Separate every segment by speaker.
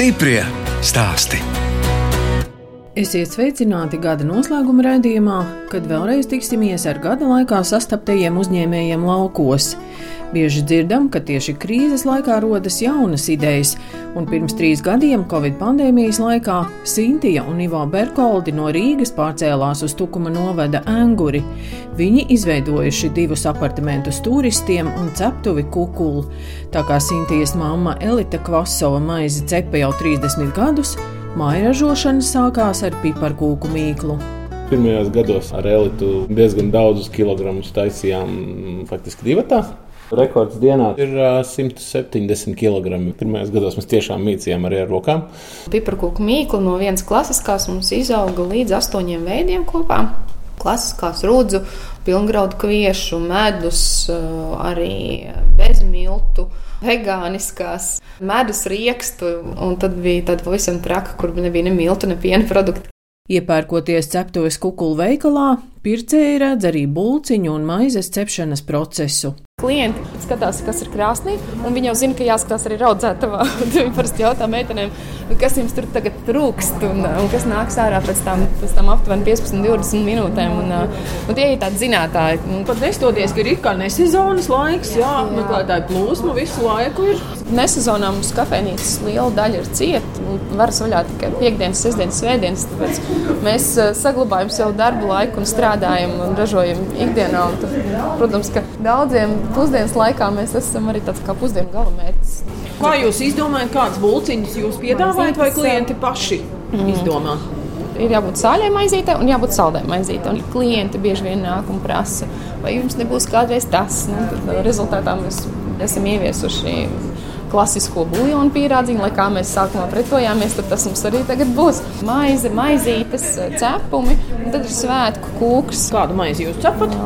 Speaker 1: Stiprie stāsti.
Speaker 2: Esiet sveicināti gada noslēguma raidījumā, kad vēlreiz tiksimies ar gada laikā sastaptajiem uzņēmējiem laukos. Bieži dzirdam, ka tieši krīzes laikā rodas jaunas idejas, un pirms trīs gadiem, Covid pandēmijas laikā, Sintīna un Ivo Berkoldi no Rīgas pārcēlās uz Tukuma novada Anguri. Viņi izveidojuši divus apartamentus turistiem un ceptuvi kukulu. Tā kā Sintīnas mamma Elita Kvasova maizi cepa jau 30 gadus, māja ražošana sākās ar piparkūku mīklu.
Speaker 3: Pirmajos gados ar elitu diezgan daudzus kilogramus taisījām faktiski divatā. Rekords dienā ir uh, 170 kg. Pirmajos gados mēs tiešām mīcījām arī ar rokām.
Speaker 4: Piparkūku mīklu no vienas klasiskās mums izauga līdz astoņiem veidiem kopā. Klasiskās rudzu, pilngraudu kviešu, medus, arī bezmiltu vegāniskās, medus riekstu, un tad bija tāda pavisam traka, kur nebija ne miltu, ne piena produktu.
Speaker 2: Iepērkoties ceptuves kukulu veikalā, pircēji redz arī bulciņu un maizes cepšanas procesu.
Speaker 4: Klienti skatās, kas ir krāsnī, un viņi jau zina, ka jāskatās arī raudzētavā. Viņi parasti jautā meitenēm, kas jums tur tagad trūkst, un, un kas nāks ārā pēc tam, pēc tam aptuveni 15, 20 minūtēm. Un, un tie ir tādi zinātāji.
Speaker 2: Pat nestoties, ka ir it kā nesezonas laiks, jā, jā. meklētāji plūsma visu laiku ir.
Speaker 4: Nesezonā mums kafejnīcas liela daļa ir cieta. Varas vaļā tikai piekdienas, sestdienas, svētdienas. Tāpēc mēs saglabājam savu darbu laiku un strādājam un ražojam ikdienā. Un tad, protams, ka daudziem pusdienas laikā mēs esam arī tāds kā pusdienu galamērķis.
Speaker 2: Kā jūs izdomājat, kādas bulciņas jūs piedāvājat, vai klienti paši mm. izdomā?
Speaker 4: Ir jābūt sāļai maizītei un jābūt saldai maizītei. Un klienti bieži vien nāk un prasa, vai jums nebūs kādreiz tas. Nu, tad rezultātā mēs esam ieviesuši klasisko buļbuļsāļu pierādziņu, lai kā mēs sākumā pretojāmies, tad tas mums arī tagad būs. Maize, maizītes, cepumi, un tad ir svētku kūks.
Speaker 2: Kādu maizi jūs cepat?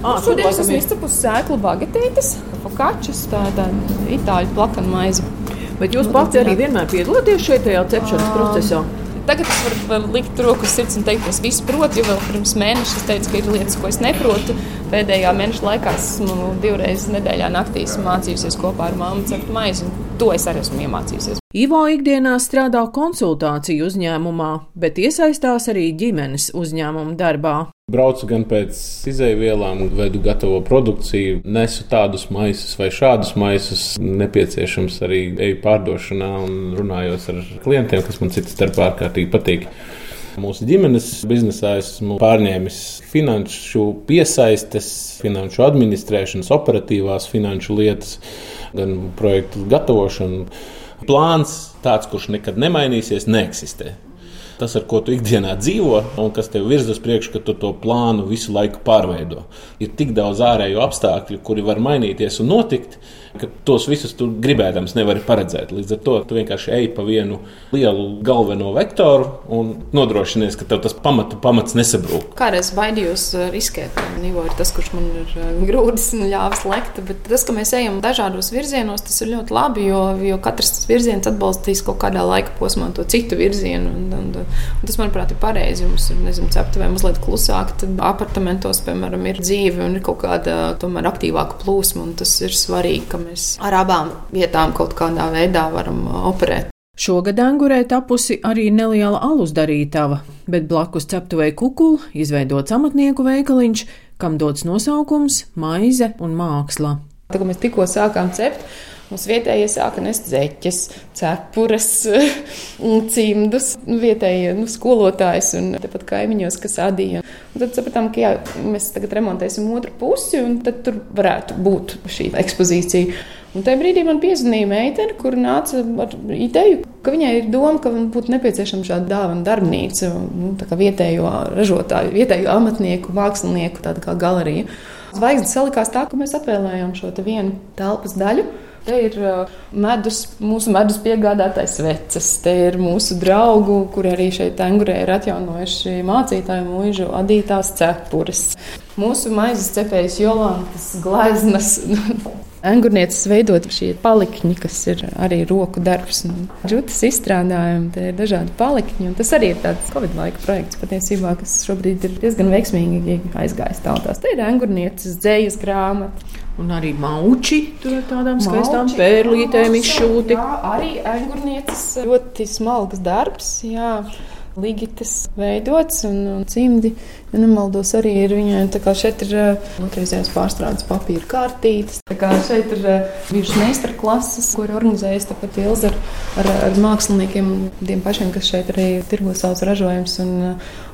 Speaker 4: Ah, šodien es esmu izcepusi sēklu bagetītes, fokačus, tāda itāļu plakana maize.
Speaker 2: Bet jūs pats arī vienmēr piedalāties šajā cepšanas procesā?
Speaker 4: Tagad es varu, likt roku uz sirds un teikt, ka es visu protu, jo vēl pirms mēneša es teicu, ka ir lietas, ko es neprotu. Pēdējā mēneša laikā esmu divreiz nedēļā naktīs mācījusies kopā ar māmu cept maizi. To es arī esmu iemācījusies.
Speaker 2: Ivo ikdienā strādā konsultāciju uzņēmumā, bet iesaistās arī ģimenes uzņēmuma darbā.
Speaker 3: Braucu gan pēc izēvielām, veidu gatavo produkciju, nesu tādus maisus vai šādus maisus. Nepieciešams arī eju pārdošanā un runājos ar klientiem, kas man citas starpā ārkārtīgi patīk. Mūsu ģimenes biznesā esmu pārņēmis finanšu piesaistes, finanšu administrēšanas, operatīvās finanšu lietas, gan projektu gatavošanu. Plāns tāds, kurš nekad nemainīsies, neeksistē tas, ar ko tu ikdienā dzīvo, un kas tev virza uz priekšu, ka tu to plānu visu laiku pārveido. Ir tik daudz ārēju apstākļu, kuri var mainīties un notikt, ka tos visus tu gribēdams nevari paredzēt. Līdz ar to tu vienkārši ej pa vienu lielu galveno vektoru un nodrošinies, ka tev tas pamatu pamats nesabrūk.
Speaker 4: Kādreiz baidījos uh, riskēt. Nivo ir tas, kurš man ir uh, grūdis un ļāvis lekt, bet tas, ka mēs ejam dažādos virzienos, tas ir ļoti labi, jo, jo katrs virziens atbalstīs kaut kādā laika posmā to citu virzienu. Un, un, un tas, manuprāt, ir pareizi. Mums ir, nezinu, ceptuvē mazliet klusāk, tad apartamentos, piemēram, ir dzīve un ir kaut kāda tomēr aktīvāka plūsma, un tas ir svarīgi, mēs ar abām vietām kaut kādā veidā varam uh, operēt.
Speaker 2: Šogad angurē tapusi arī neliela alus darītava, bet blakus ceptuvei kukulu izveidots amatnieku veikaliņš, kam dots nosaukums Maize un māksla.
Speaker 4: Tad, kad mēs tikko sākām cept, Mums vietējie sāka nest zeķes, cepures, cimdus, vietējie nu, skolotājs un tepat kaimiņos, kas adīja. Un tad sapratām, ka jā, mēs tagad remontēsim otru pusi, un tad tur varētu būt šī ekspozīcija. Un tajā brīdī man piezvanīja meitene, kur nāca ar ideju, ka viņai ir doma, ka būtu nepieciešama šāda dāvana darbnīca, nu, kā vietējo ražotāju, vietējo amatnieku, mākslinieku, tāda kā galerija. Zvaigznes salikās tā, ka mēs atvēlējām šo vienu telpas daļu. Te ir uh, medus, mūsu medus piegādātais vecs, te ir mūsu draugu, kuri arī šeit angurē ir atjaunojuši mācītāju mūžu adītās cepures. Mūsu maizes cepējas Jolantas gleznas Angurnieces veidot šie palikņi, kas ir arī roku darbs un džutas izstrādājumi. Tie ir dažādi palikņi. Tas arī ir tāds Covid laika projekts patiesībā, kas šobrīd ir diezgan veiksmīgi aizgājis tautās. Te ir angurnieces dzējas grāmata.
Speaker 2: Un arī mauči tur ar tādām skaistām pērlītēm izšūti.
Speaker 4: Jā, arī angurnieces ļoti smalks darbs. Jā. Ligitas veidots un, un cimdi. Ja nemaldos, arī ir viņai tā kā šeit ir otrreizējās pārstrādes papīra kārtītes. Tā kā šeit ir bijušas meistarklases, ko ir organizējis tāpat Ilza ar, ar, ar māksliniekiem, tiem pašiem, kas šeit arī tirgo savus ražojumus.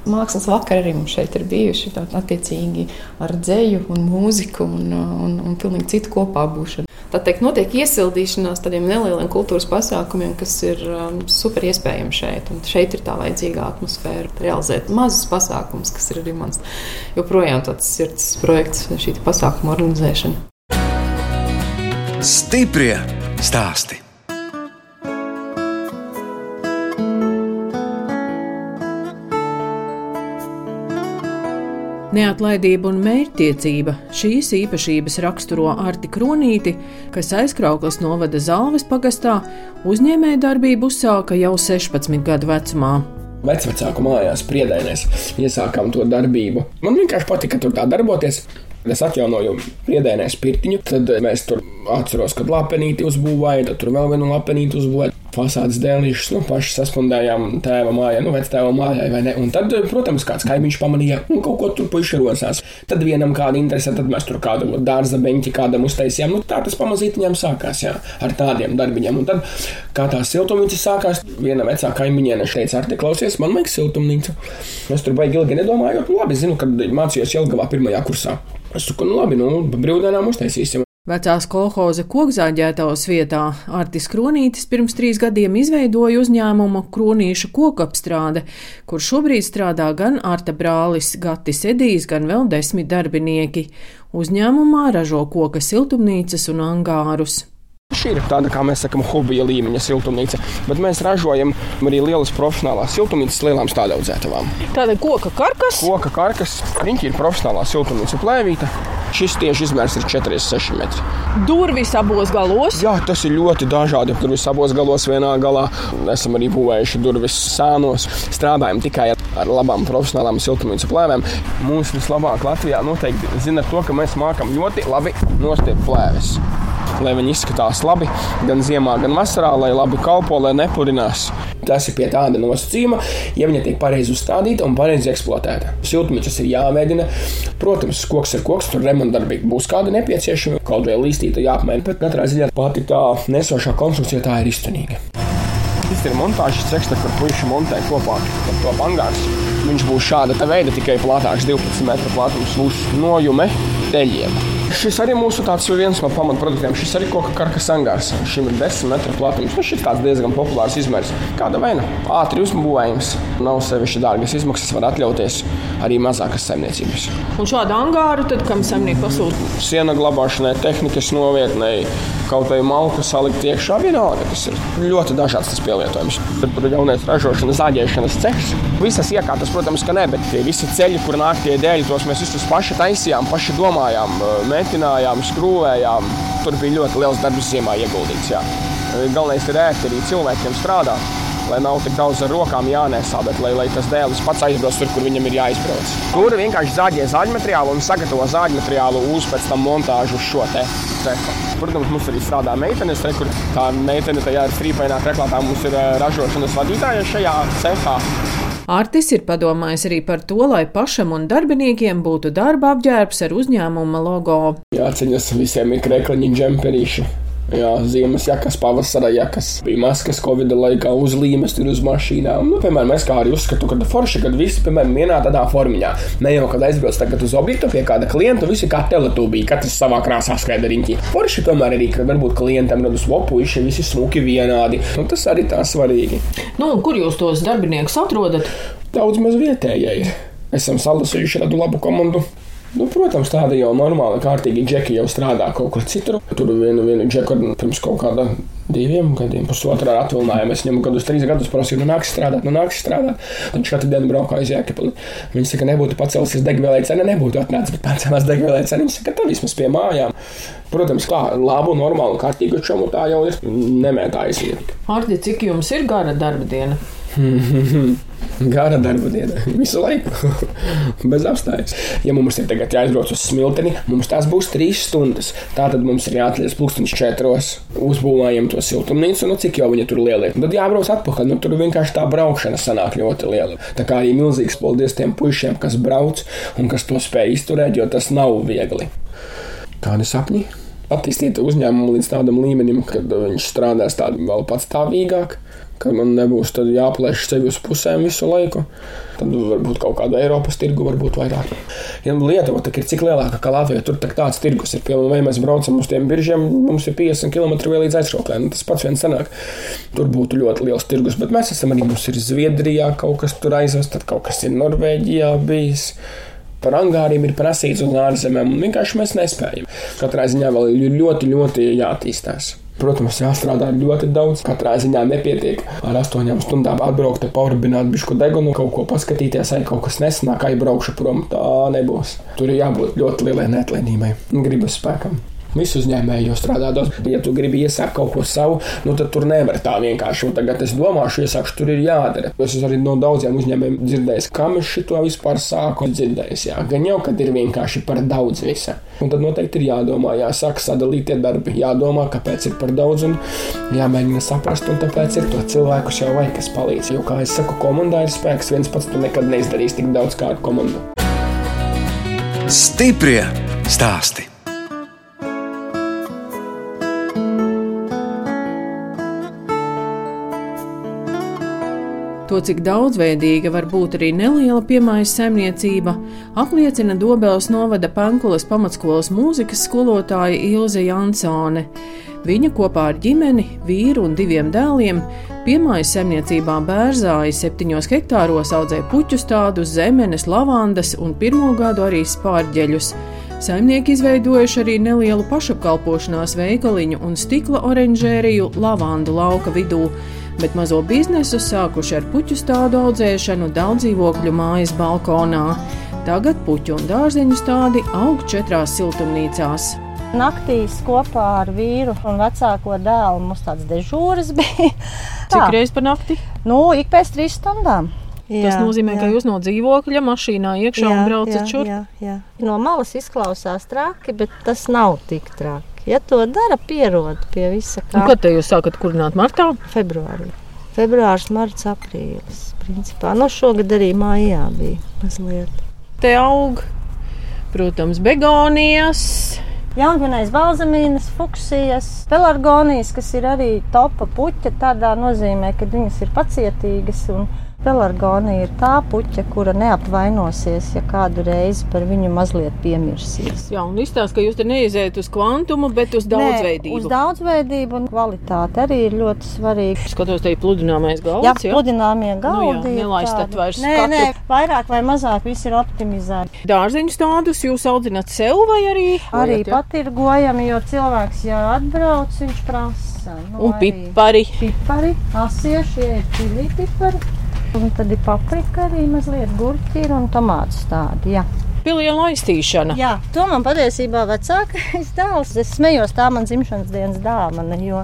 Speaker 4: Mākslas vakar arī mums šeit ir bijuši attiecīgi ar dzēju un mūziku un, un, un pilnīgi citu kopā būšanu tā teikt, notiek iesildīšanās tādiem nelieliem kultūras pasākumiem, kas ir um, super iespējami šeit. Un šeit ir tā vajadzīga atmosfēra, realizēt mazus pasākumus, kas ir arī mans joprojām tāds sirds projekts, šī pasākuma organizēšana.
Speaker 1: Stiprie stāstī!
Speaker 2: Neatlaidība un mērķtiecība šīs īpašības raksturo Arti Kronīti, kas aizkrauklas novada Zalves pagastā, uzņēmēja darbību uzsāka jau 16 gadu vecumā.
Speaker 5: Vecvecāku mājās, priedēnēs, iesākām to darbību. Man vienkārši patika tur tā darboties. Es atjaunoju priedēnēs pirtiņu, tad mēs tur atceros, kad lapenīti uzbūvēja, tad tur vēl vienu lapenīti uzbūvēja. Fasādes dēlīšus, nu, paši saspundējām tēva mājā, nu, vectēva mājā, vai ne? Un tad, protams, kāds kaimiņš pamanīja, nu, kaut ko tur puiši rosās. Tad vienam kāda interese, tad mēs tur kādu dārza beņķi kādam uztaisījām. Nu, tā tas pamazītiņām sākās, jā, ar tādiem darbiņiem. Un tad, kā tā siltumnīca sākās, viena vecā kaimiņiene teica, ar te klausies, man vajag siltumnīcu. Es tur baigi ilgi nedomāju, jo labi zinu, kad mācījos Jelgavā pirmajā kursā. Es saku, nu labi, nu, brīvdienām uztaisīsim.
Speaker 2: Vecās kolhoza kokzāģētavas vietā Artis Kronītis pirms trīs gadiem izveidoja uzņēmumu Kronīšu kokapstrāde, kur šobrīd strādā gan Arta brālis Gatis Edijs, gan vēl desmit darbinieki. Uzņēmumā ražo koka siltumnīcas un angārus.
Speaker 5: Šī ir tāda, kā mēs sakām, hobija līmeņa siltumnīca, bet mēs ražojam arī lielas profesionālās siltumnīcas lielām stādaudzētavām.
Speaker 2: Tāda koka karkas?
Speaker 5: Koka karkas, riņķi ir profesionālā siltumnīca plēvīta. Šis tieši izmērs ir 46 metri.
Speaker 2: Durvis abos galos?
Speaker 5: Jā, tas ir ļoti dažādi. Durvis abos galos vienā galā. Esam arī būvējuši durvis sēnos. Strādājam tikai ar labām profesionālām siltumnīcu plēvēm. Mūsu vislabāk Latvijā noteikti zina to, ka mēs mākam ļoti labi nostiept plēves lai viņi izskatās labi gan ziemā, gan vasarā, lai labi kalpo, lai nepurinās. Tas ir pie tāda nosacījuma, ja viņa tiek pareizi uzstādīta un pareizi eksploatēta. Siltumnīcas ir jāveidina. Protams, koks ir koks, tur remontdarbīgi būs kāda nepieciešama, kaut vai līstīta jāapmaina, bet katrā ziņā pati tā nesošā konstrukcija tā ir izturīga. Tas ir montāžas ceks, kur puiši montē kopā ar to angāru. Viņš būs šāda veida, tikai platāks, 12 metru platums, būs nojume teļiem. Šis arī mūsu viens no pamatproduktiem. Šis arī koka karkas angārs. Šim ir 10 metru platums. Nu, šis tāds diezgan populārs izmērs. Kāda veina? Ātri uzbūvējums. Nav sevišķi dārgas izmaksas, var atļauties arī mazākas saimniecības.
Speaker 2: Un šādu angāru tad kam saimnieki pasūta?
Speaker 5: Siena glabāšanai, tehnikas novietnei, kaut vai malku salikt iekšā. Vienalga, tas ir ļoti dažāds tas pielietojums. Tad tur jaunais ražošanas, zāģēšanas cehs. Visas iekārtas, protams, ka ne, bet tie visi ceļi, kur nāk tie dēļi, tos mēs visus paši taisījām, paši domājām metinājām, skrūvējām. Tur bija ļoti liels darbs ziemā ieguldīts. Jā. Galvenais ir ērti arī cilvēkiem strādāt. Lai nav tik daudz ar rokām jānesā, bet lai, lai tas dēlis pats aizbrauc tur, kur viņam ir jāizbrauc. Tur vienkārši zāģē zāģu materiālu un sagatavo zāģu materiālu uz pēc tam montāžu uz šo te cehu. Protams, mums arī strādā meitenes, re, kur tā meitene tajā ir frīpainā reklātā. Mums ir ražošanas vadītāja šajā cehā.
Speaker 2: Artis ir padomājis arī par to, lai pašam un darbiniekiem būtu darba apģērbs ar uzņēmuma logo.
Speaker 5: Jāceņas visiem ir krekliņi, džemperīši. Jā, ziemas jakas, pavasara jakas, bija maskas, Covid laikā uzlīmes tur uz mašīnām. Nu, piemēram, es kā arī uzskatu, ka forši, kad visi, piemēram, vienā tādā formā. Ne jau, kad aizbrauc tagad uz objektu pie kāda klienta, visi kā teletūbī, katrs savā krāsā skraida riņķī. Forši tomēr arī, kad varbūt klientam radus lopuši, visi smuki vienādi. Nu, tas arī tā svarīgi.
Speaker 2: Nu, kur jūs tos darbiniekus atrodat?
Speaker 5: Daudz maz vietējai. Esam salasījuši tādu labu komandu. Nu, protams, tāda jau normāla, kārtīga džeki jau strādā kaut kur citur. Tur vienu, vienu džeku pirms kaut kāda diviem gadiem, pusotrā atvaļinājumā. Es viņam gadus, trīs gadus prasīju, nu nāks strādāt, nu nāks strādāt. Viņš katru dienu braukā uz Jēkabili. Viņš saka, nebūtu pacēlusies degvielai cena, nebūtu atnācis, bet pacēlās degvielai cena. Viņš saka, tā vismaz pie mājām. Protams, kā labu, normālu, kārtīgu čomu tā jau ir nemētājas.
Speaker 2: Ardi, cik jums ir gara darba diena?
Speaker 5: Gara darba diena, visu laiku, bez apstājas. Ja mums ir tagad jāizbrauc uz smilteni, mums tās būs trīs stundas. Tātad mums ir jāatliek pulkstenis četros, uzbūvējam to siltumnīcu, nu cik jau viņa tur liela ir. Tad jābrauc atpakaļ, nu tur vienkārši tā braukšana sanāk ļoti liela. Tā kā arī milzīgs paldies tiem puišiem, kas brauc un kas to spēj izturēt, jo tas nav viegli. Kādi sapņi? Attīstīt uzņēmumu līdz tādam līmenim, kad viņš strādās tādā vēl patstāvīgāk, ka man nebūs jāplēš sevi uz pusēm visu laiku. Tad varbūt kaut kāda Eiropas tirgu, varbūt vairāk. Ja Lietuva ir cik lielāka kā Latvija, tur tāds tirgus ir. Piemēram, vai mēs braucam uz tiem biržiem, mums ir 50 km vēl līdz aizšauklē. Nu, tas pats viens sanāk. Tur būtu ļoti liels tirgus, bet mēs esam arī, mums ir Zviedrijā kaut kas tur aizvest, tad kaut kas ir Norvēģijā bijis par angāriem ir prasīts uz ārzemēm, un vienkārši mēs nespējam. Katrā ziņā vēl ir ļoti, ļoti jāattīstās. Protams, jāstrādā ļoti daudz. Katrā ziņā nepietiek ar astoņām stundām atbraukt, paurbināt bišku degunu, kaut ko paskatīties, vai kaut kas nesanāk, aizbraukšu prom. Tā nebūs. Tur ir jābūt ļoti lielai neatlaidībai un gribas spēkam. Visi uzņēmēji jau strādā daudz. Ja tu gribi iesākt kaut ko savu, nu, tad tur nevar tā vienkārši. Un tagad es domāšu, iesākšu, tur ir jādara. Es arī no daudziem uzņēmējiem dzirdēju, kā mēs šo vispār sākam dzirdēt. Jā, gan jau, kad ir vienkārši par daudz visa. Un tad noteikti ir jādomā, jāsāk sadalīt tie darbi, jādomā, kāpēc ir par daudz un jāmēģina saprast. Un tāpēc ir to cilvēku jau vajag, kas palīdz. Jo, kā es saku, komandā ir spēks, viens pats tu nekad neizdarīs tik daudz kā ar komandu.
Speaker 1: Stiprie stāsti!
Speaker 2: To, cik daudzveidīga var būt arī neliela piemājas saimniecība, apliecina Dobelas novada Pankulas pamatskolas mūzikas skolotāja Ilze Jansone. Viņa kopā ar ģimeni, vīru un diviem dēliem piemājas saimniecībā Bērzāja septiņos hektāros audzē puķu stādus, zemenes, lavandas un pirmo gadu arī spārģeļus. Saimnieki izveidojuši arī nelielu pašapkalpošanās veikaliņu un stikla oranžēriju lavandu lauka vidū bet mazo biznesu sākuši ar puķu stādu audzēšanu daudz dzīvokļu mājas balkonā. Tagad puķu un dārzeņu stādi aug četrās siltumnīcās.
Speaker 6: Naktīs kopā ar vīru un vecāko dēlu mums tāds dežūras bija.
Speaker 2: Cik reizes par nakti?
Speaker 6: Nu, ik pēc trīs stundām.
Speaker 2: Jā, Tas nozīmē, jā. ka jūs no dzīvokļa mašīnā iekšā jā, un braucat šurp.
Speaker 6: No malas izklausās traki, bet tas nav tik traki. Ja to dara, pierod pie visa kā.
Speaker 2: Un kad te jūs sākat kurināt martā?
Speaker 6: Februārī. Februārs, marts, aprīlis. Principā. No nu, šogad arī mājā bija mazliet.
Speaker 2: Te aug, protams, begonijas.
Speaker 6: Jaungvinējas balzamīnas, fuksijas, pelargonijas, kas ir arī topa puķa, tādā nozīmē, ka viņas ir pacietīgas un Pelargonija ir tā puķa, kura neapvainosies, ja kādu reizi par viņu mazliet piemirsīs.
Speaker 2: Jā, un izstāsta, ka jūs te neiziet uz kvantumu, bet uz daudzveidību.
Speaker 6: Nē, uz daudzveidību un kvalitāti arī ir ļoti svarīgi.
Speaker 2: Skatos, te ir pludināmais galds.
Speaker 6: Jā, jā? pludināmie galdi.
Speaker 2: Nu, jā, nelaistat vairs
Speaker 6: nē, skatu. nē, vairāk vai mazāk viss ir optimizēts.
Speaker 2: Dārzeņu stādus jūs audzināt sev vai arī?
Speaker 6: Arī ja? patirgojami, jo cilvēks, ja atbrauc, viņš prasa.
Speaker 2: Nu, un pipari.
Speaker 6: Pipari, asieši, ir čili pipari. Un tad ir paprika arī mazliet gurķi un tomātu stādi. Jā.
Speaker 2: Pilienu aiztīšana.
Speaker 6: Jā, to man patiesībā vecākais dēls. Es smējos, tā man dzimšanas dienas dāvana, jo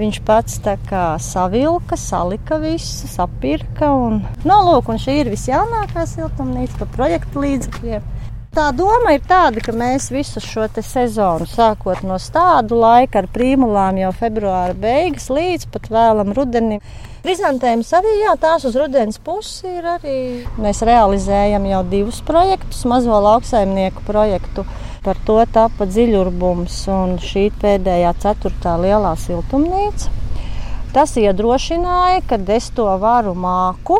Speaker 6: viņš pats tā kā savilka, salika visu, sapirka. Un, no, nu, lūk, un šī ir visjaunākā siltumnīca pa projektu līdzekļiem. Tā doma ir tāda, ka mēs visu šo sezonu, sākot no tādu laika ar prīmulām jau februāra beigas līdz pat vēlam rudenim, Krizantēmas arī jā, tās uz rudens pusi ir arī. Mēs realizējam jau divus projektus, mazo lauksaimnieku projektu. Par to tapa dziļurbums un šī pēdējā ceturtā lielā siltumnīca. Tas iedrošināja, ka es to varu māku.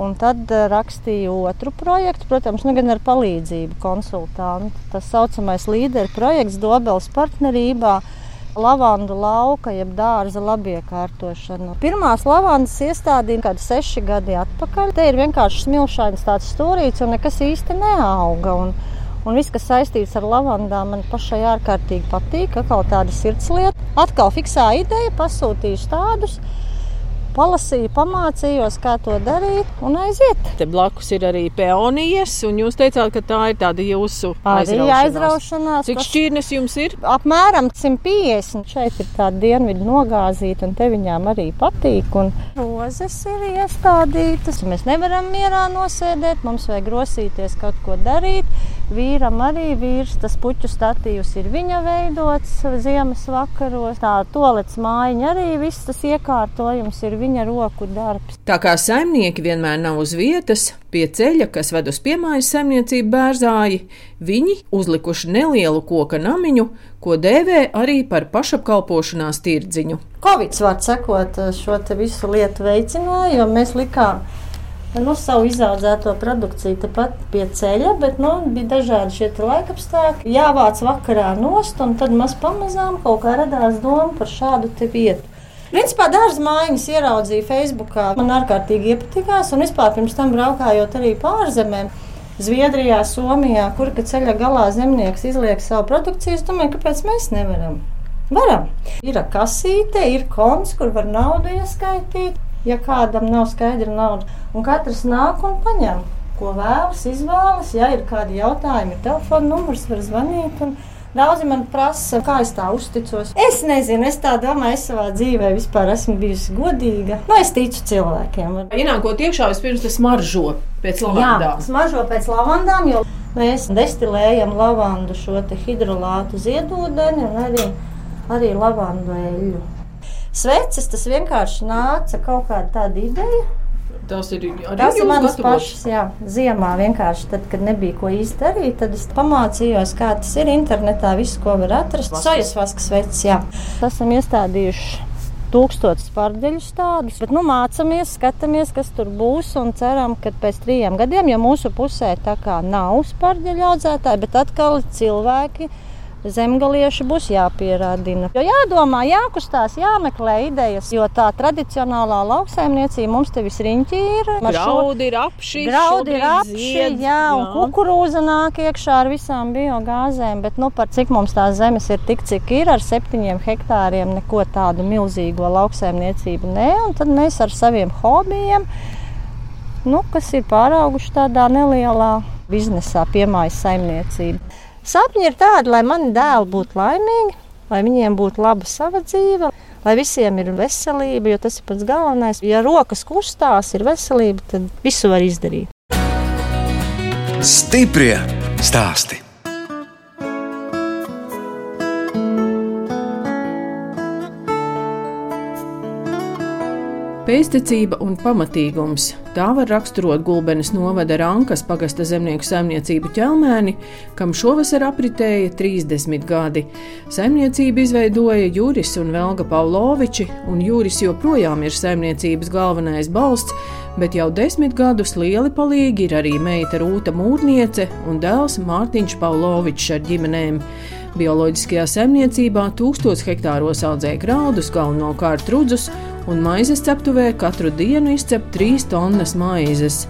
Speaker 6: Un tad eh, rakstīju otru projektu, protams, nu, gan ar palīdzību konsultantu. Tas saucamais līderu projekts Dobelas partnerībā lavandu lauka, jeb dārza labiekārtošanu. Pirmās lavandas iestādīja kādi seši gadi atpakaļ. Te ir vienkārši smilšains tāds stūrīts un nekas īsti neauga. Un, Un viss, kas saistīts ar lavandām, man pašai ārkārtīgi patīk. Atkal tāda sirdslieta. Atkal fiksā ideja, pasūtīšu tādus palasīju, pamācījos, kā to darīt, un aiziet.
Speaker 2: Te blakus ir arī peonijas, un jūs teicāt, ka tā ir tāda jūsu aizraušanās.
Speaker 6: aizraušanās.
Speaker 2: Cik šķirnes jums ir?
Speaker 6: Apmēram 150. Šeit ir tāda dienvidu nogāzīta, un te viņām arī patīk. Un rozes ir iestādītas. Mēs nevaram mierā nosēdēt, mums vajag rosīties, kaut ko darīt. Vīram arī vīrs, tas puķu statīvs ir viņa veidots ziemas vakaros. Tā tolets mājiņa arī viss tas iekārtojums ir viņa roku darbs.
Speaker 2: Tā kā saimnieki vienmēr nav uz vietas, pie ceļa, kas ved uz piemājas saimniecību bērzāji, viņi uzlikuši nelielu koka namiņu, ko dēvē arī par pašapkalpošanās tirdziņu.
Speaker 6: Covid, var sakot, šo te visu lietu veicināja, jo mēs likām nu, savu izaudzēto produkciju tepat pie ceļa, bet nu, bija dažādi šie te laikapstākļi. Jāvāc vakarā nost, un tad maz pamazām kaut kā radās doma par šādu vietu. Principā dārza mājiņas ieraudzīju Facebookā. Man ārkārtīgi iepatikās, un vispār pirms tam braukājot arī pārzemēm. Zviedrijā, Somijā, kur ceļa galā zemnieks izliek savu produkciju, es domāju, kāpēc mēs nevaram. Varam. Ir kasīte, ir konts, kur var naudu ieskaitīt, ja kādam nav skaidra nauda. Un katrs nāk un paņem, ko vēlas, izvēlas. Ja ir kādi jautājumi, telefona numurs, var zvanīt. Un Daudzi man prasa, kā es tā uzticos. Es nezinu, es tā domāju, es savā dzīvē vispār esmu bijusi godīga. Nu, es ticu cilvēkiem.
Speaker 2: Ienākot iekšā, vispirms tas maržo pēc
Speaker 6: Jā,
Speaker 2: lavandām.
Speaker 6: smaržo pēc lavandām, jo mēs destilējam lavandu šo hidrolātu ziedūdeni un arī, arī lavandu eļļu. Sveces tas vienkārši nāca kaut kāda tāda ideja.
Speaker 2: Tas ir
Speaker 6: Tas ir manas pašas, jā, ziemā vienkārši tad, kad nebija ko īsti darīt, tad es pamācījos, kā tas ir internetā, visu, ko var atrast. Sojas vaskas vecs, jā. Esam iestādījuši tūkstotis pārdeļus tādus, bet nu mācāmies, skatāmies, kas tur būs un ceram, ka pēc trījiem gadiem, jo mūsu pusē tā kā nav spārdeļu audzētāji, bet atkal cilvēki zemgalieši būs jāpierādina. Jo jādomā, jākustās, jāmeklē idejas, jo tā tradicionālā lauksaimniecība mums te visriņķi ir. Ar šo-
Speaker 2: Graudi ir apši,
Speaker 6: Graudi ir apši,
Speaker 2: zied,
Speaker 6: jā, un kukurūza nāk iekšā ar visām biogāzēm, bet nu, par cik mums tās zemes ir tik, cik ir ar septiņiem hektāriem, neko tādu milzīgo lauksaimniecību nē, un tad mēs ar saviem hobijiem, nu, kas ir pārauguši tādā nelielā biznesā, piemājas saimniecība. Sapņi ir tādi, lai mani dēli būtu laimīgi, lai viņiem būtu laba sava dzīve, lai visiem ir veselība, jo tas ir pats galvenais. Ja rokas kustās, ir veselība, tad visu var izdarīt.
Speaker 1: Stiprie stāsti.
Speaker 2: Pēstniecība un pamatīgums - tā var raksturot Gulbenes novada Rankas pagasta zemnieku saimniecību ķelmēni, kam šovasar apritēja 30 gadi. Saimniecību izveidoja Juris un Velga Pavloviči, un Juris joprojām ir saimniecības galvenais balsts, bet jau desmit gadus lieli palīgi ir arī meita Rūta Mūrniece un dēls Mārtiņš Pavlovičs ar ģimenēm. Bioloģiskajā saimniecībā tūkstoš hektāros audzēja graudus, galvenokārt rudzus, un maizes ceptuvē katru dienu izcep 3 tonnas maizes.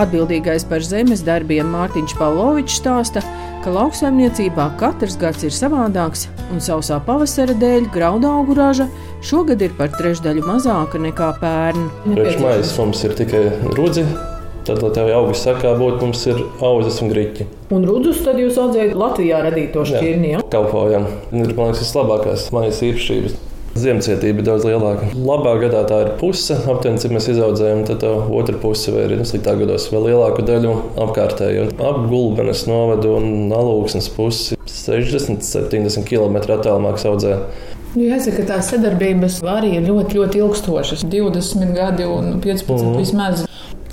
Speaker 2: Atbildīgais par zemes darbiem Mārtiņš Pavlovičs stāsta, ka lauksaimniecībā katrs gads ir savādāks, un sausā pavasara dēļ graudu augu raža šogad ir par trešdaļu mazāka nekā pērn.
Speaker 7: Priekšmājas mums ir tikai rudzi. Tad, lai tev augi sakā, būtu mums ir auzas un griķi.
Speaker 2: Un rudzus tad jūs audzējat Latvijā radīto šķirni. Ja?
Speaker 7: Kalpojam. Ir, man liekas, vislabākās mājas īpašības. Ziemecietība ir daudz lielāka. Labā gadā tā ir puse, aptuveni, cik mēs izaudzējam, tad tā otra puse vai ir nu, sliktā gados vēl lielāku daļu apkārtējo. Ap gulbenes novadu un alūksnes pusi 60, 70 km attālumā audzē.
Speaker 4: Nu, jāsaka, ka tās sadarbības arī ir ļoti, ļoti ilgstošas. 20 gadi un 15
Speaker 7: Mhm.
Speaker 4: vismaz.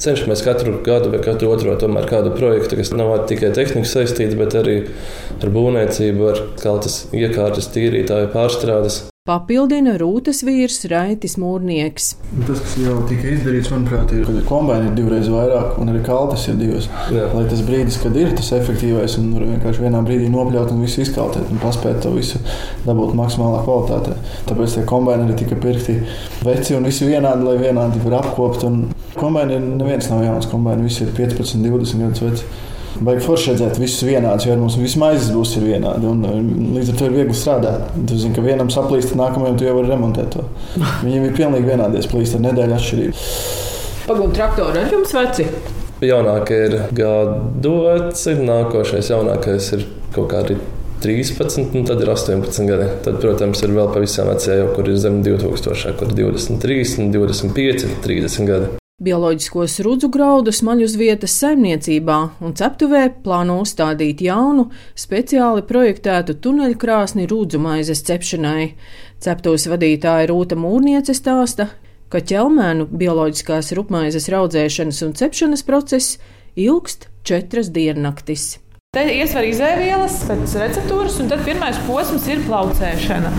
Speaker 7: Cenšamies katru gadu vai katru otro tomēr kādu projektu, kas nav tikai tehniski saistīts, bet arī ar būvniecību, ar kaltas iekārtas, tīrītāju pārstrādes.
Speaker 2: Papildina rūtas vīrs Raitis Mūrnieks.
Speaker 8: Tas, kas jau tika izdarīts, manuprāt, ir, ka kombinācija ir divreiz vairāk, un arī kaltas ir divas.
Speaker 7: Jā.
Speaker 8: Lai tas brīdis, kad ir tas efektīvais, un var vienkārši vienā brīdī nopļaut un visu izkaltēt, un paspēt to visu dabūt maksimālā kvalitātē. Tāpēc tie kombinācija tika pirkti veci un visi vienādi, lai vienādi var apkopt. Kombinācija neviens nav jauns, kombinācija visi ir 15, 20 gadus veci. Vajag forši redzēt visus vienādus, jo ar mums viss maizes būs vienādi. Un, līdz ar to ir viegli strādāt. Tu zini, ka vienam saplīst, nākamajam tu jau vari remontēt to. Viņiem ir pilnīgi vienādi splīst ar nedēļu atšķirību.
Speaker 2: Pagaidu traktori ar jums veci.
Speaker 7: Jaunākie ir gadu veci, nākošais jaunākais ir kaut kādi 13, un tad ir 18 gadi. Tad, protams, ir vēl pavisam vecie, jau kur ir zem 2000, kur ir 23, 25, 30 gadi.
Speaker 2: Bioloģiskos rudzu graudus maļ uz vietas saimniecībā un ceptuvē plāno uzstādīt jaunu, speciāli projektētu tuneļkrāsni rudzu maizes cepšanai. Ceptos vadītāja Rūta Mūrniece stāsta, ka ķelmēnu bioloģiskās rupmaizes raudzēšanas un cepšanas process ilgst četras diennaktis.
Speaker 9: Te iesver izēvielas, pēc receptūras, un tad pirmais posms ir plaucēšana.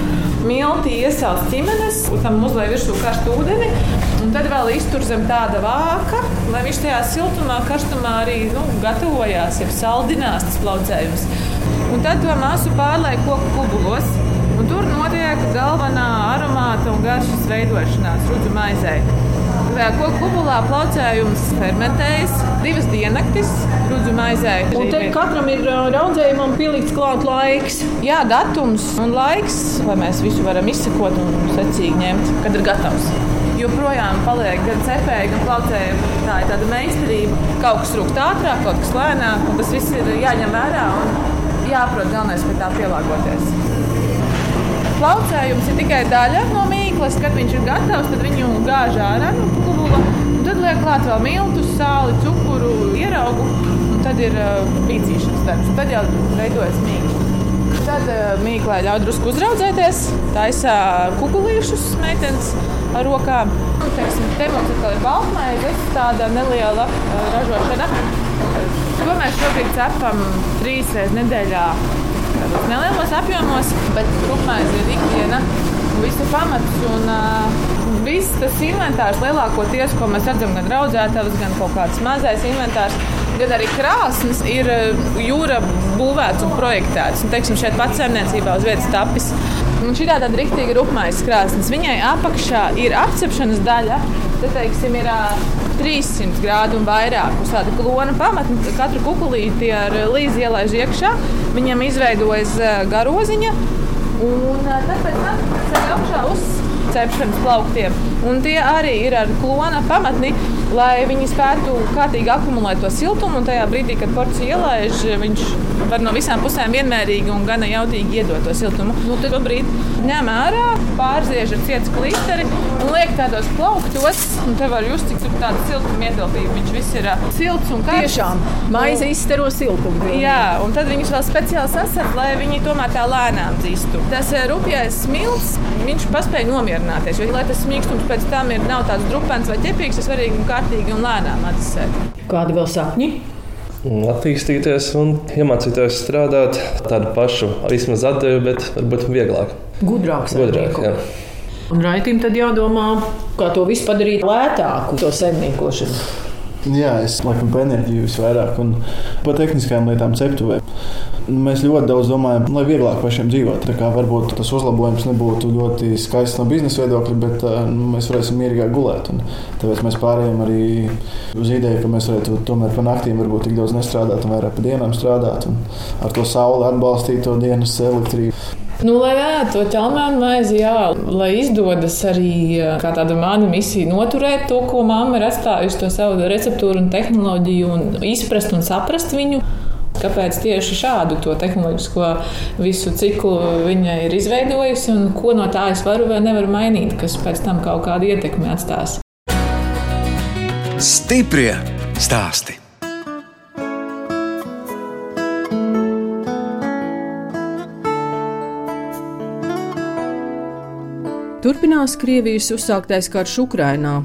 Speaker 9: Milti iesauc ķimenes, tam uzliek virsū karstu ūdeni, un tad vēl iztur zem tāda vāka, lai viņš tajā siltumā, karstumā arī nu, gatavojās, jau saldinās tas plaucējums. Un tad to masu pārliek koku kubulos. Un tur notiek galvenā aromāta un garšas veidošanās rudzu maizei. Koku kubulā plaucējums fermentējas divas diennaktis rudzu maizē.
Speaker 2: Un te katram ir raudzējumam pielikts klāt laiks.
Speaker 9: Jā, datums un laiks, lai mēs visu varam izsekot un secīgi ņemt, kad ir gatavs. Joprojām paliek gan cepēji, gan plaucēji. Tā ir tāda meistarība. Kaut kas rūkt ātrāk, kaut kas lēnāk, un tas viss ir jāņem vērā un jāprot galvenais pie tā pielāgoties. Plaucējums ir tikai daļa no mīklas. Kad viņš ir gatavs, tad viņu gāž ārā no kubula. Tad liek klāt vēl miltus, sāli, cukuru, ieraugu. Tad ir uh, mīcīšanas darbs. Tad jau veidojas mīkla. Tad uh, mīklā ļauj drusku uzraudzēties, taisa kukurūzus, meitenes ar rokām. Teiksim, te mums atkal ir baltmaize, tāda neliela ražošana. To mēs šobrīd cepam trīs reizes nedēļā tādos nelielos apjomos, bet rupmaize ir ikdiena visu pamats. Un, uh, viss tas inventārs lielākoties, ko mēs redzam, gan raudzētavas, gan kaut kāds mazais inventārs, gan arī krāsnes, ir jūra būvēts un projektēts. Un, teiksim, šeit pats saimniecībā uz vietas tapis. Un šī tāda rīktīga rupmaisa krāsnes. Viņai apakšā ir apcepšanas daļa. Te, teiksim, ir 300 grādu un vairāk. Uz tāda klona pamatne katru kukulīti ar līdzi ielaiž iekšā. Viņam izveidojas garoziņa. Un tad pēc tam ceļ augšā uz cepšanas plauktiem. Un tie arī ir ar klona pamatni, lai viņi spētu kārtīgi akumulēt to siltumu. Un tajā brīdī, kad porcija ielaiž, viņš var no visām pusēm vienmērīgi un gana jautīgi iedot to siltumu. Nu, tad brīdī ņem ārā, pārziež ar cietu klīteri un liek tādos plauktos. Un te var just, cik tur tāda siltuma ietilpība. Viņš viss ir uh, silts un karsts.
Speaker 2: Tiešām maize izstaro siltumu.
Speaker 9: Jā, un tad viņus vēl speciāli sasēt, lai viņi tomēr tā lēnām dzīstu. Tas rupjais smilts, viņš paspēja nomierināties. Jo, lai tas mīkstums pēc tam ir nav tāds drupens vai ķepīgs, tas svarīgi un kārtīgi un lēnām atdzesēt.
Speaker 2: Kādi vēl sapņi?
Speaker 7: Attīstīties un iemācīties strādāt tādu pašu, vismaz atdevi, bet varbūt vieglāk.
Speaker 2: Gudrāks.
Speaker 7: Gudrāk, jā.
Speaker 2: Un raitim tad jādomā, kā to visu padarīt lētāku, to saimniekošanu.
Speaker 8: Jā, es laikam par enerģiju visvairāk un par tehniskām lietām ceptuvē. Mēs ļoti daudz domājam, lai vieglāk pašiem dzīvot. Tā kā varbūt tas uzlabojums nebūtu ļoti skaists no biznesa viedokļa, bet nu, mēs varēsim mierīgāk gulēt. Un tāpēc mēs pārējām arī uz ideju, ka mēs varētu tomēr pa naktīm varbūt tik daudz nestrādāt un vairāk pa dienām strādāt un ar to sauli atbalstīt to dienas elektrību.
Speaker 9: Nu, lai ēd to ķelmēnu maizi, jā, lai izdodas arī kā tāda mana misija noturēt to, ko mamma ir atstājusi, to savu receptūru un tehnoloģiju, un izprast un saprast viņu. Kāpēc tieši šādu tehnoloģisko visu ciklu viņa ir izveidojusi un ko no tā es varu vai nevaru mainīt, kas pēc tam kaut kādu ietekmi atstās.
Speaker 1: Stiprie stāsti!
Speaker 2: Turpinās Krievijas uzsāktais karš Ukrainā.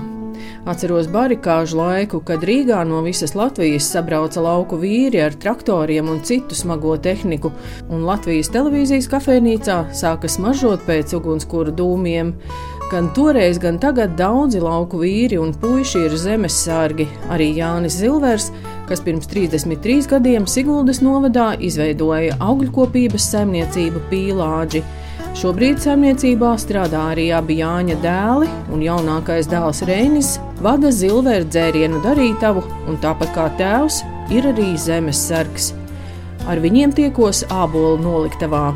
Speaker 2: Atceros barikāžu laiku, kad Rīgā no visas Latvijas sabrauca lauku vīri ar traktoriem un citu smago tehniku, un Latvijas televīzijas kafejnīcā sāka smaržot pēc ugunskura dūmiem. Gan toreiz, gan tagad daudzi lauku vīri un puiši ir zemesārgi. Arī Jānis Zilvers, kas pirms 33 gadiem Siguldas novadā izveidoja augļkopības saimniecību pīlāģi. Šobrīd saimniecībā strādā arī abi Jāņa dēli, un jaunākais dēls Reinis vada zilveru dzērienu darītavu, un tāpat kā tēvs, ir arī zemes sargs. Ar viņiem tiekos ābolu noliktavā.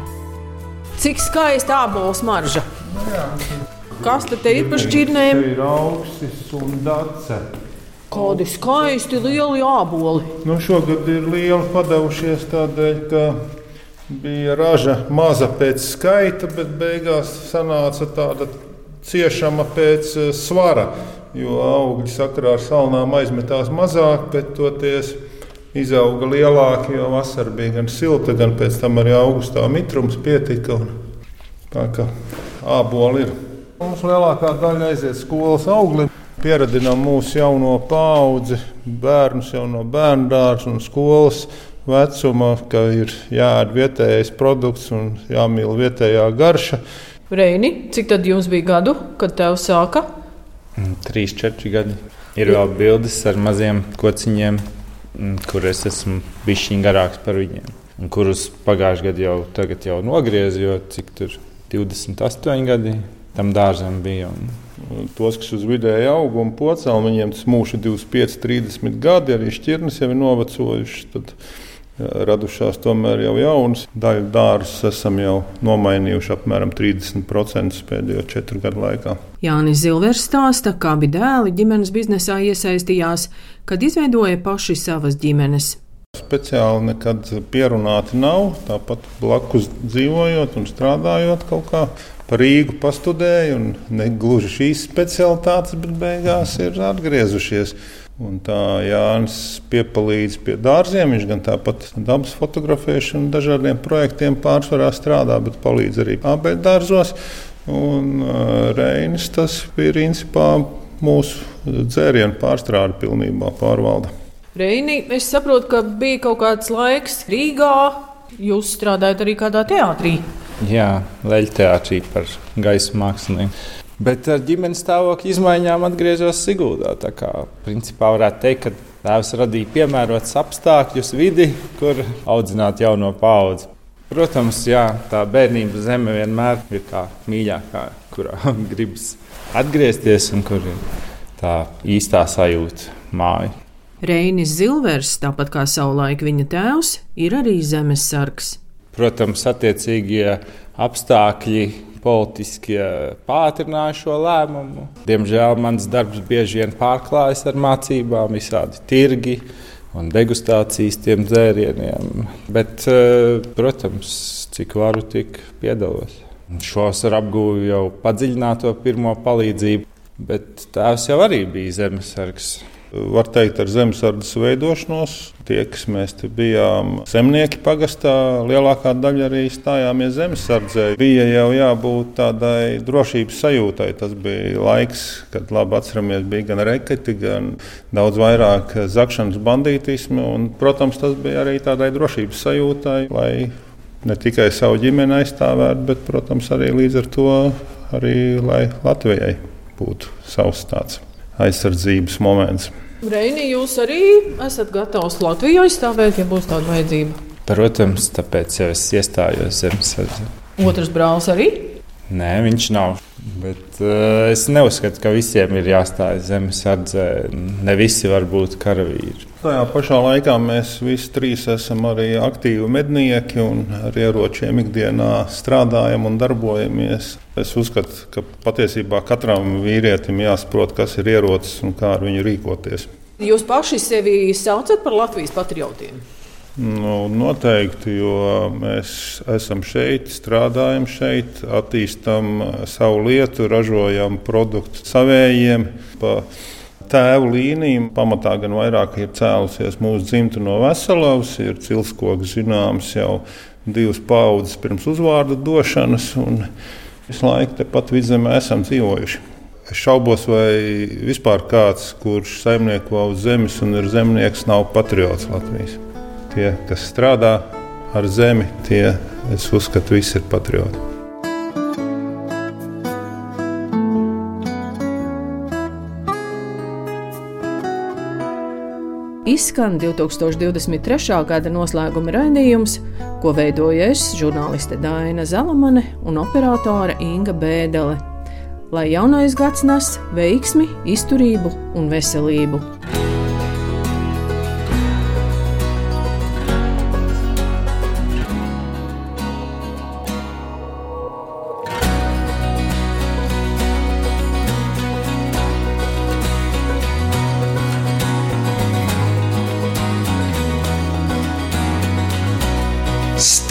Speaker 2: Cik skaista ābolu smarža! Kas tad ir par šķirnēm?
Speaker 10: Ir augsts un dace.
Speaker 2: Kādi skaisti lieli āboli.
Speaker 10: Nu, šogad ir lieli padevušies tādēļ, ka bija raža maza pēc skaita, bet beigās sanāca tāda ciešama pēc eh, svara. Jo augļi sakarā ar salnām aizmetās mazāk, bet toties izauga lielāki, jo vasara bija gan silta, gan pēc tam arī augustā mitrums pietika. Tā kā āboli ir. Mums lielākā daļa aiziet skolas augļiem. Pieradinām mūsu jauno paudzi, bērnus jau no bērnu dārza un skolas vecuma, ka ir jāēd vietējais produkts un jāmīl vietējā garša.
Speaker 2: Reini, cik tad jums bija gadu, kad tev sāka?
Speaker 11: Mm, trīs, četri gadi. Ir vēl bildes ar maziem kociņiem, mm, kur es esmu bijis garāks par viņiem. Un kurus pagājušajā gadā jau, jau nogriezu, jo cik tur 28 gadi tam dārzam bija. Un
Speaker 10: tos, kas uz vidēja auguma pocēla, viņiem tas mūžs ir 25, 30 gadi, arī šķirnes jau ir novecojušas. Tad, radušās tomēr jau jaunas. Daļu dārzus esam jau nomainījuši apmēram 30% pēdējo četru gadu laikā.
Speaker 2: Jānis Zilvers stāsta, kā abi dēli ģimenes biznesā iesaistījās, kad izveidoja paši savas ģimenes.
Speaker 10: Speciāli nekad pierunāti nav. Tāpat blakus dzīvojot un strādājot kaut kā par Rīgu pastudēju, un ne gluži šīs specialitātes, bet beigās ir atgriezušies. Un tā Jānis piepalīdz pie dārziem. Viņš gan tāpat dabas fotografēšanu, dažādiem projektiem pārsvarā strādā, bet palīdz arī abeļu dārzos. Un uh, Reinis tas bija principā mūsu dzērienu pārstrāde pilnībā pārvalda.
Speaker 2: Reini, es saprotu, ka bija kaut kāds laiks Rīgā. Jūs strādājat arī kādā teātrī.
Speaker 11: Jā, leģendārī par gaisa mākslinieku. Bet ar ģimenes stāvokļa izmaiņām atgriezos Sigūdā. Tā kā principā varētu teikt, ka tēvs radīja piemērotus apstākļus vidi, kur audzināt jauno paudzi. Protams, jā, tā bērnības zeme vienmēr ir tā mīļākā, kurā gribas atgriezties un kur ir tā īstā sajūta māja.
Speaker 2: Reinis Zilvers, tāpat kā savulaik viņa tēvs, ir arī zemes sargs.
Speaker 11: Protams, attiecīgie apstākļi politiskie pātrināja šo lēmumu. Diemžēl mans darbs bieži vien pārklājas ar mācībām, visādi tirgi un degustācijas tiem dzērieniem. Bet, eh, protams, cik varu, tik piedalos. Šos ar apgūvu jau padziļināto pirmo palīdzību, bet tēvs jau arī bija zemesargs
Speaker 10: var teikt, ar zemesardzes veidošanos. Tie, kas mēs bijām zemnieki pagastā, lielākā daļa arī stājāmies zemesardzē. Bija jau jābūt tādai drošības sajūtai. Tas bija laiks, kad labi atceramies, bija gan reketi, gan daudz vairāk zakšanas bandītismu. Un, protams, tas bija arī tādai drošības sajūtai, lai ne tikai savu ģimeni aizstāvētu, bet, protams, arī līdz ar to arī, Latvijai būtu savs tāds aizsardzības moments.
Speaker 2: Reini, jūs arī esat gatavs Latviju aizstāvēt, ja būs tāda vajadzība?
Speaker 11: Protams, tāpēc jau es iestājos zemesardzē.
Speaker 2: Otrs brālis arī?
Speaker 11: Nē, viņš nav. Bet, uh, es neuzskatu, ka visiem ir jāstājas zemesardzē. Ne visi var būt karavīri.
Speaker 10: Tajā pašā laikā mēs visi trīs esam arī aktīvi mednieki un ar ieročiem ikdienā strādājam un darbojamies. Es uzskatu, ka patiesībā katram vīrietim jāsaprot, kas ir ierocis un kā ar viņu rīkoties.
Speaker 2: Jūs paši sevi saucat par Latvijas patriotiem?
Speaker 10: Nu, noteikti, jo mēs esam šeit, strādājam šeit, attīstām savu lietu, ražojam produktu savējiem. Pa tēvu līniju pamatā gan vairāk ir cēlusies mūsu dzimta no Veselovas, ir cilskoks zināms jau divas paudzes pirms uzvārdu došanas, un visu laiku tepat vidzemē esam dzīvojuši. Es šaubos, vai vispār kāds, kurš saimnieko uz zemes un ir zemnieks, nav patriots Latvijas tie, kas strādā ar zemi, tie, es uzskatu, visi ir patrioti.
Speaker 2: Izskan 2023. gada noslēguma raidījums, ko veidoja es, žurnāliste Dāna Zalamane un operātore Inga Bēdelē. Lai jaunais gads nes veiksmi, izturību un veselību!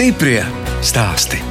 Speaker 1: Stiprie stāsti.